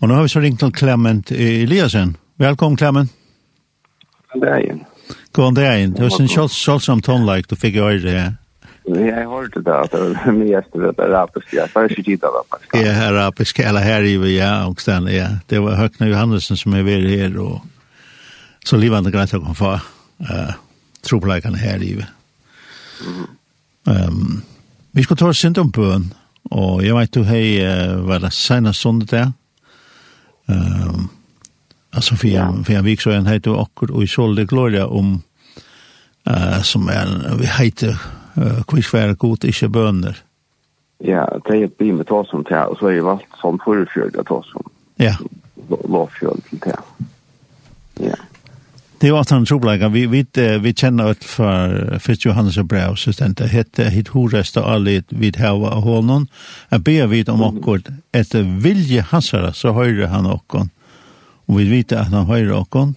Og nå har vi så ringt til Clement Eliasen. Velkommen, Clement. God dag. God dag. Det var sin kjølsom tonelike du fikk i öre här. Jag hörde det att det var mye min ved det arabiska. Jag ikke inte av det. Ja, arabiska. Eller her i vi, ja. og sen, ja. Det var Högna Johannesen som er ved her, og så livande greit å komme få uh, tropläkarna her i vi. Um, vi skal ta oss inte om bøen, og jeg vet du hej, uh, vad det senaste sondet där? Ja. Um, alltså för jag för jag vik så en heter och och i sålde gloria om eh uh, som är vi heter uh, kvisfär god inte bönder. Ja, det är bi med tas som det och så är det valt som förfjord att tas som. Ja. Lovfjord till det. Ja det var ofta en. Vi, vi, vi känner ut för Fritz Johannes och Brau, så det hette hit horesta allit vid hava av honom. Jag ber vid om akkurat ett vilje hansara så höjer han åkon. Och vi vet att han høyre åkon.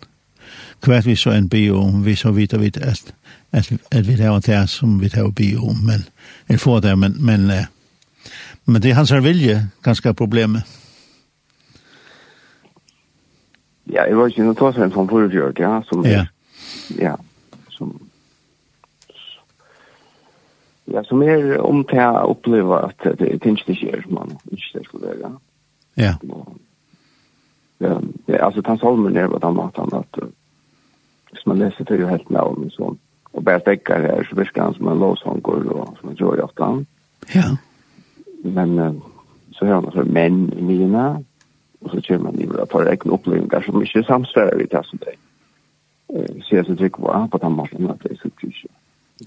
Kvart vi så en bio om, vi så vet vi at, at, at vi har det som vi har bio om, men vi får det, men, men, men det er hans vilje, ganska problemet. Ja, jeg var ikke noe tåsen en sånn forutgjørt, ja, som... Ja. Ja, som... Ja, som er om til å oppleve at det er det skjer som man ikke det skulle være. Ja. Ja, ja altså, den salmen er på den måten at hvis man leser til jo helt navn, sånn og bare stekker her, så virker han som en låsanker, og som en gjør i ofte. Ja. Men så hører han altså menn i mine, og så kommer man iver for egne opplevelser som ikke samsvarer vi til som det ser seg trygg på på den måten at det er sikkert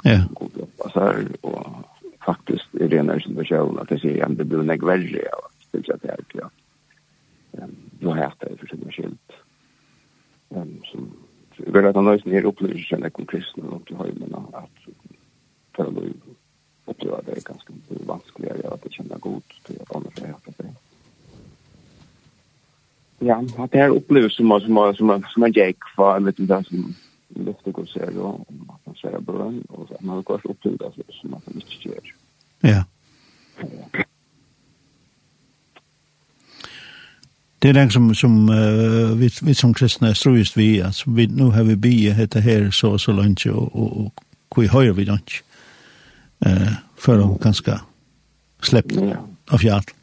Ja. god jobb. Altså, Og faktisk er det en situasjon at jeg sier at det blir nek verre av at det ikke er klart. Nå har jeg det for sin skilt. Som jeg vil at han nøysen her opplever seg nek om kristne og til høymene at for å oppleve det er ganske vanskeligere at det kjenner godt til å annerledes det ja, det här upplevs som som som som en jake for med den där som luft går så og och man ser bara og så man går upp till det som man ikke gjør. Ja. Det er den som som uh, vi vi som kristne er strøyest vi altså vi nå har vi be dette her så så langt, og, og, og hvor høyre vi då. Eh för att ganska släppt av hjärtat.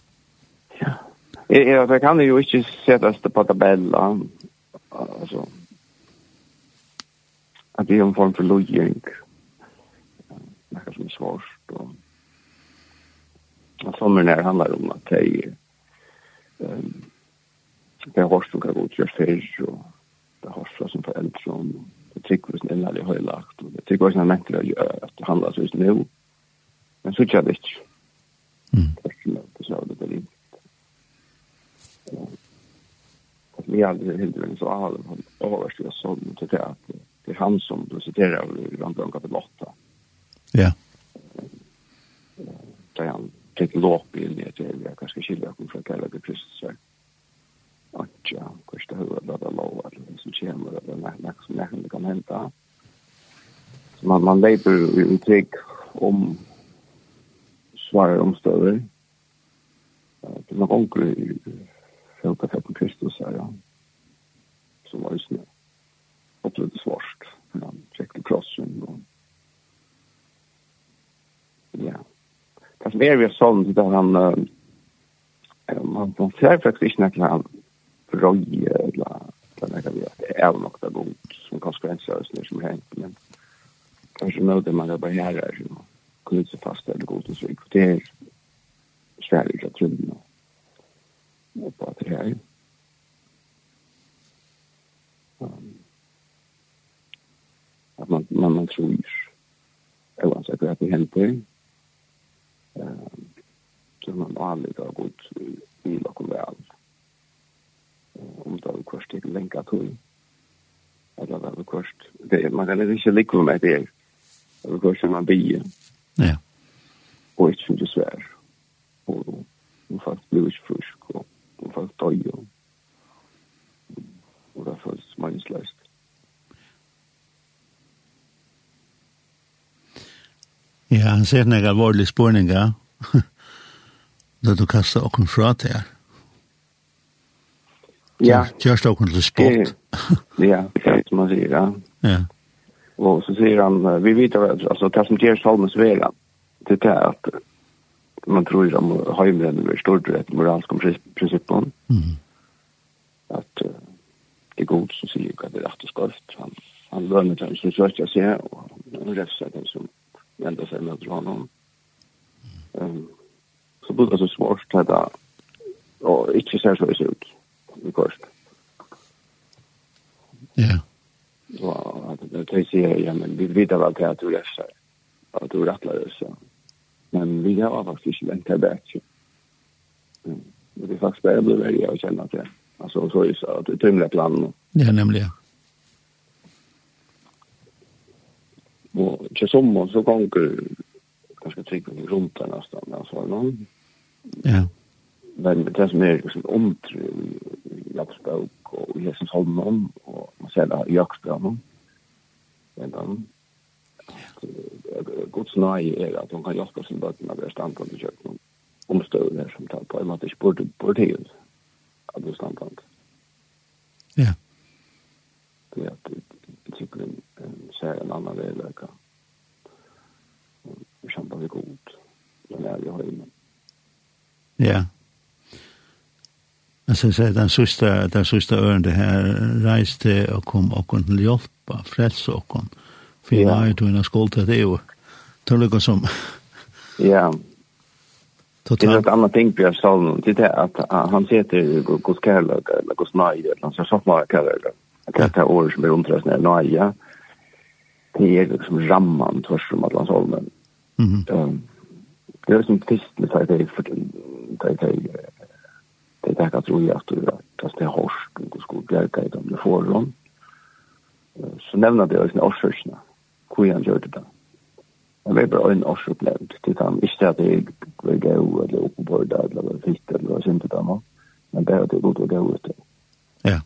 Ja, det kan jo ikke settes det på tabellen. Altså, at det er en form for lojering. Nekka som er svårt. Og, og sommeren her handler om at det er um, det er hårst som kan gå til fyrr, og det er hårst som foreldre, og det trykker vi som ennå er høylagt, og det trykker vi som er mentelig at det handler så just nå. Men så ikke er det ikke. Mm. vi hade hindren så har han överstyr så det är att det är han som presenterar i han börjar kapitel 8. Ja. Där han fick lopp i det till jag kanske skilja kom från Kalle det precis så. Och ja, det hur det där lov att det som kommer det där nästa som jag kan hämta. Så man man lever i om svåra omständigheter. Det var nog onkel alltså mer vi sån där han man man ser faktiskt inte när han roj eller den där vi är nog där god som konsekvenser som när som hänt men kanske nog det man bara här är ju kunde se fast eller god så det är svärdigt att tro och på det här att man man man tror oavsett vad det händer så man aldrig har gått i och väl. Om det har kvart till länka till. Eller det har kvart Det, man kan inte likva med det. Det har kvart som man blir. Ja. Och inte som det svär. Och hon fast blir inte frusk. Och hon fast döj. Och det har följt. Ja, han ser nek alvorlig spurninga, da du kastar okken fra til her. Ja. Kjørst okken til sport. ja, det er som han sier, ja. Ja. Og så sier han, vi vet altså, det som gjør salmens vera, det er at man tror om heimrenn er stort rett moralsk om prinsippen. Mm. At uh, det er god som sier hva det er rett og skorft. Han, han lønner til den som søker seg, og han refser den som vända sig med honom. Um, så bodde så svårt att det och inte ser så ut i kost. Ja. Ja, det det säger jag, men vi vet väl att du läser. Att du rattlar så. Men vi har faktiskt inte väntat bättre. Mm. Det är faktiskt bara blir det jag känner att det. Alltså så är det så att det är tymliga plan. Ja, nämligen. till sommaren så gånger ganska tryggt runt där nästan alltså någon. Ja. Men det som är liksom omtry i Jakobsbok och i Jesus Holmen och man ser det i Jakobsbok. Men då Guds nøye er at hun kan hjelpe sin bötter när det är standard i kökning. Omstövningar som tar på en måte ikke burde borde ju att det är standard. Ja. Det er at det tycker en annan väg lökar. Mm vi god och lär jag höjden. Ja. Altså, så den sista den sista øren det här reste och kom og kunde hjälpa frälsa och kon. För jag har jo då en skuld til det ju. Tullar som. Ja. Det är ett annet ting på salen. Det är att han heter Guds kærløk, eller Guds Naj eller något sånt där kallar det. Att det är år som är runt där när Det är liksom ramman tvärs som Atlantsholmen. Mm -hmm. um, det er som kristne, det er det det er det tror jeg at det er hårst, det skulle bjerke i dem, det får dem. Så nevner det også årsøkene, hvor han gjør det da. Jeg vet bare en årsøk nevnt, det er ikke at det var gøy, eller oppenbord, eller fitt, eller synd til dem, men det er at det går til å gå ut til. Ja.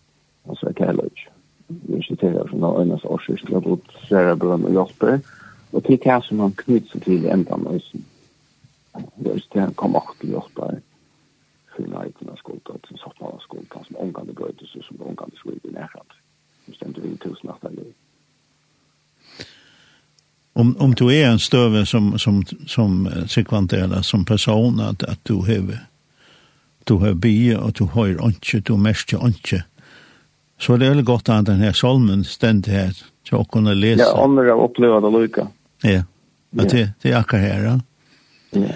Altså, jeg kan heller ikke. Vi sitter her som en årsøk, jeg har gått sære bønn og hjelper, og Og det det som han knyter seg til enda nøysen. Hvis det han kom 88 år, fyna eikna skolta, til sottmala skolta, som omgande brøytes og som omgande skulda i nærkant. Det stemte vi i tusen at det Om, om du er en støve som, som, som sekvant eller som person, at, at du har du har bie, og du har ikke, du merker ikke, så det er det godt at denne salmen stendt her, så å kunne lese. Ja, andre har opplevd det lykke. Ja, men det, det är akkurat här, ja. Ja.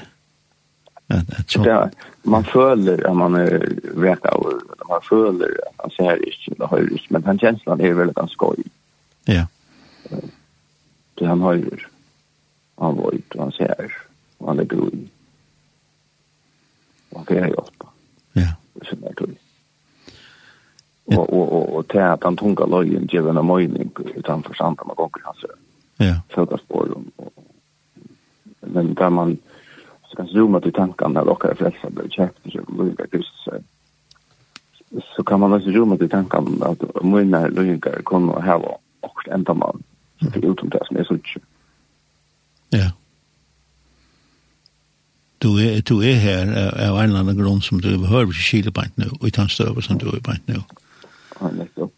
Att, att så... det, man føler at man er vet av, man føler at man ser ikke, man hör ikke, men den känslan er veldig ganske han skoj. Ja. Det han hör, han vojt och han ser, og han er grunn. Og han kan göra hjälpa. Ja. Så där tror Og, og, og, og til at han tunga lojen ger en møyning utan för med man hans. Ja. Fokus på men där man så kan zooma till tankarna och åka frälsa blir käft och köpa lugga Kristus. Så kan man också zooma till tankarna att mina luggar kommer att häva och ända man som fick utom det som är så Ja. Du är, du är här av en eller annan grund som du behöver kilebant nu och i tannstöver som du är bant nu. Ja, nettopp.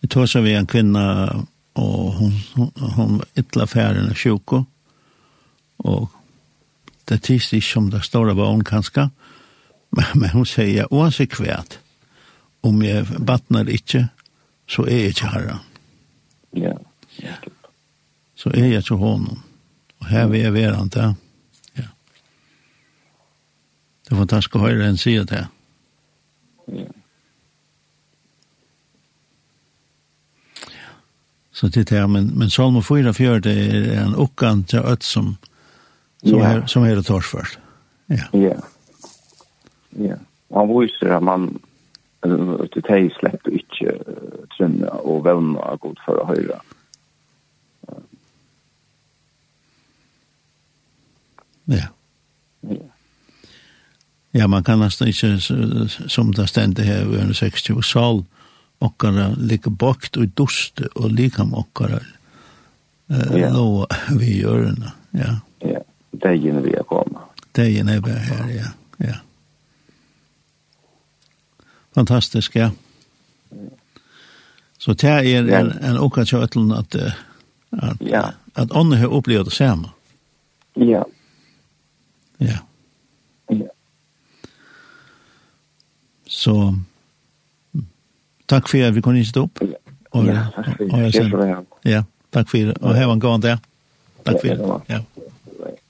Vi tar så vi en kvinna och hon hon, hon illa färden av sjuko och det tyst statistisk som det stora barn kanske. Men men hon säger oavsett kvärt om jag vattnar inte så är jag inte herra. Ja. ja. Så är jag till honom. Och här vill jag vara inte. Ja. Det var fantastiskt att höra en säga det. Ja. Så det här, men, men Salmo 4, 4 det är en uppgång till öd som som, yeah. er, som er det tors torsførst. Ja. Ja. Ja. Han viser at man til teg slett ikke trønne og vevne av god for å høre. Ja. Ja. Ja, man kan nesten ikke, som det stendte her, vi har 60 sal, okkara ligger bakt og duste, og likam okkara eh, ja. låa vi gjørende. Ja dagen vi har kommet. Dagen er bare her, ja. ja. Fantastisk, ja. Så det er en, en okra kjøtlen at, at, ja. at ånden har opplevd det samme. Ja. Ja. Ja. Så takk for at vi kunne stå opp. Og, ja, takk for det. Ja, takk for det. Og her var en gående. Takk for det. Ja.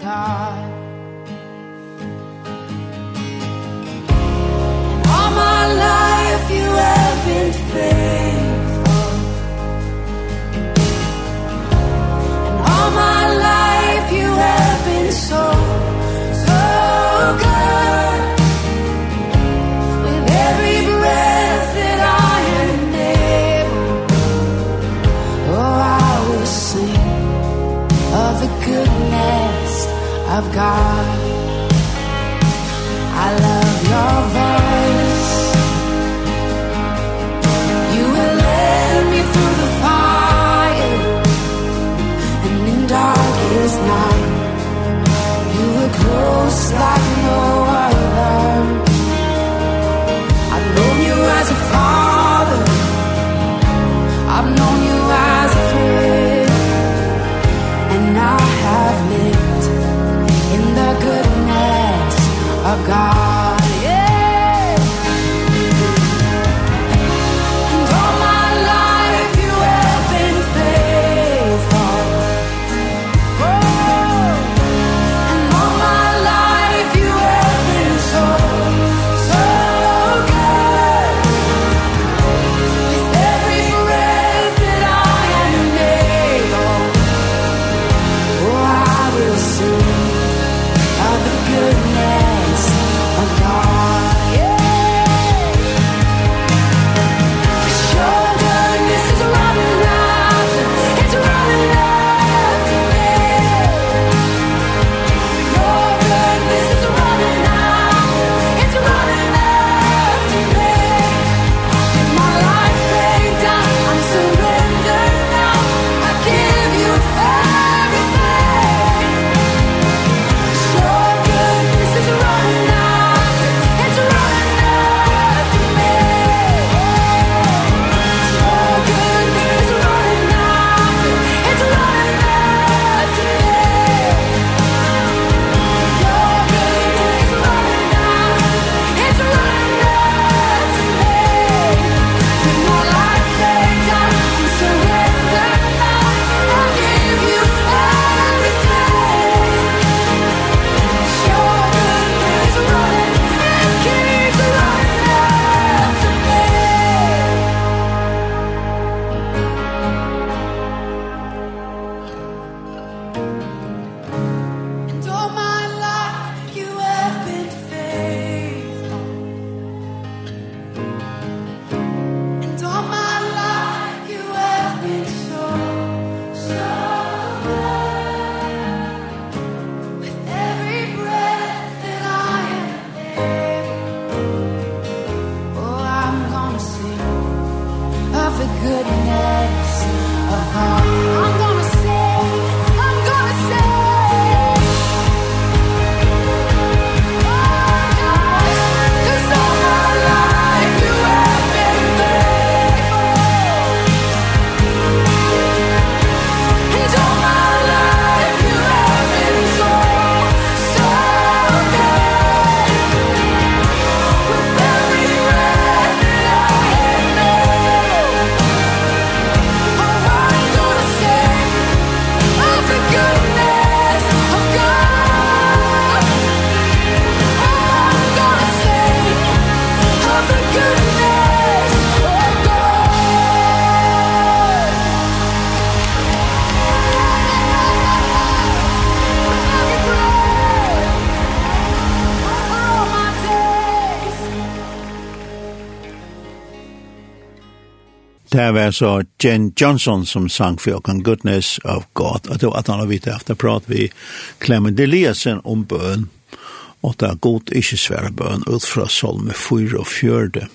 God I've got I love of God Det var så Jen Johnson som sang for Okan Goodness of God. Og det var at han har vitt efter prat vi Clement Eliasen om bøn. Og det er god ikke svære bøn ut fra Solme 4 og 4.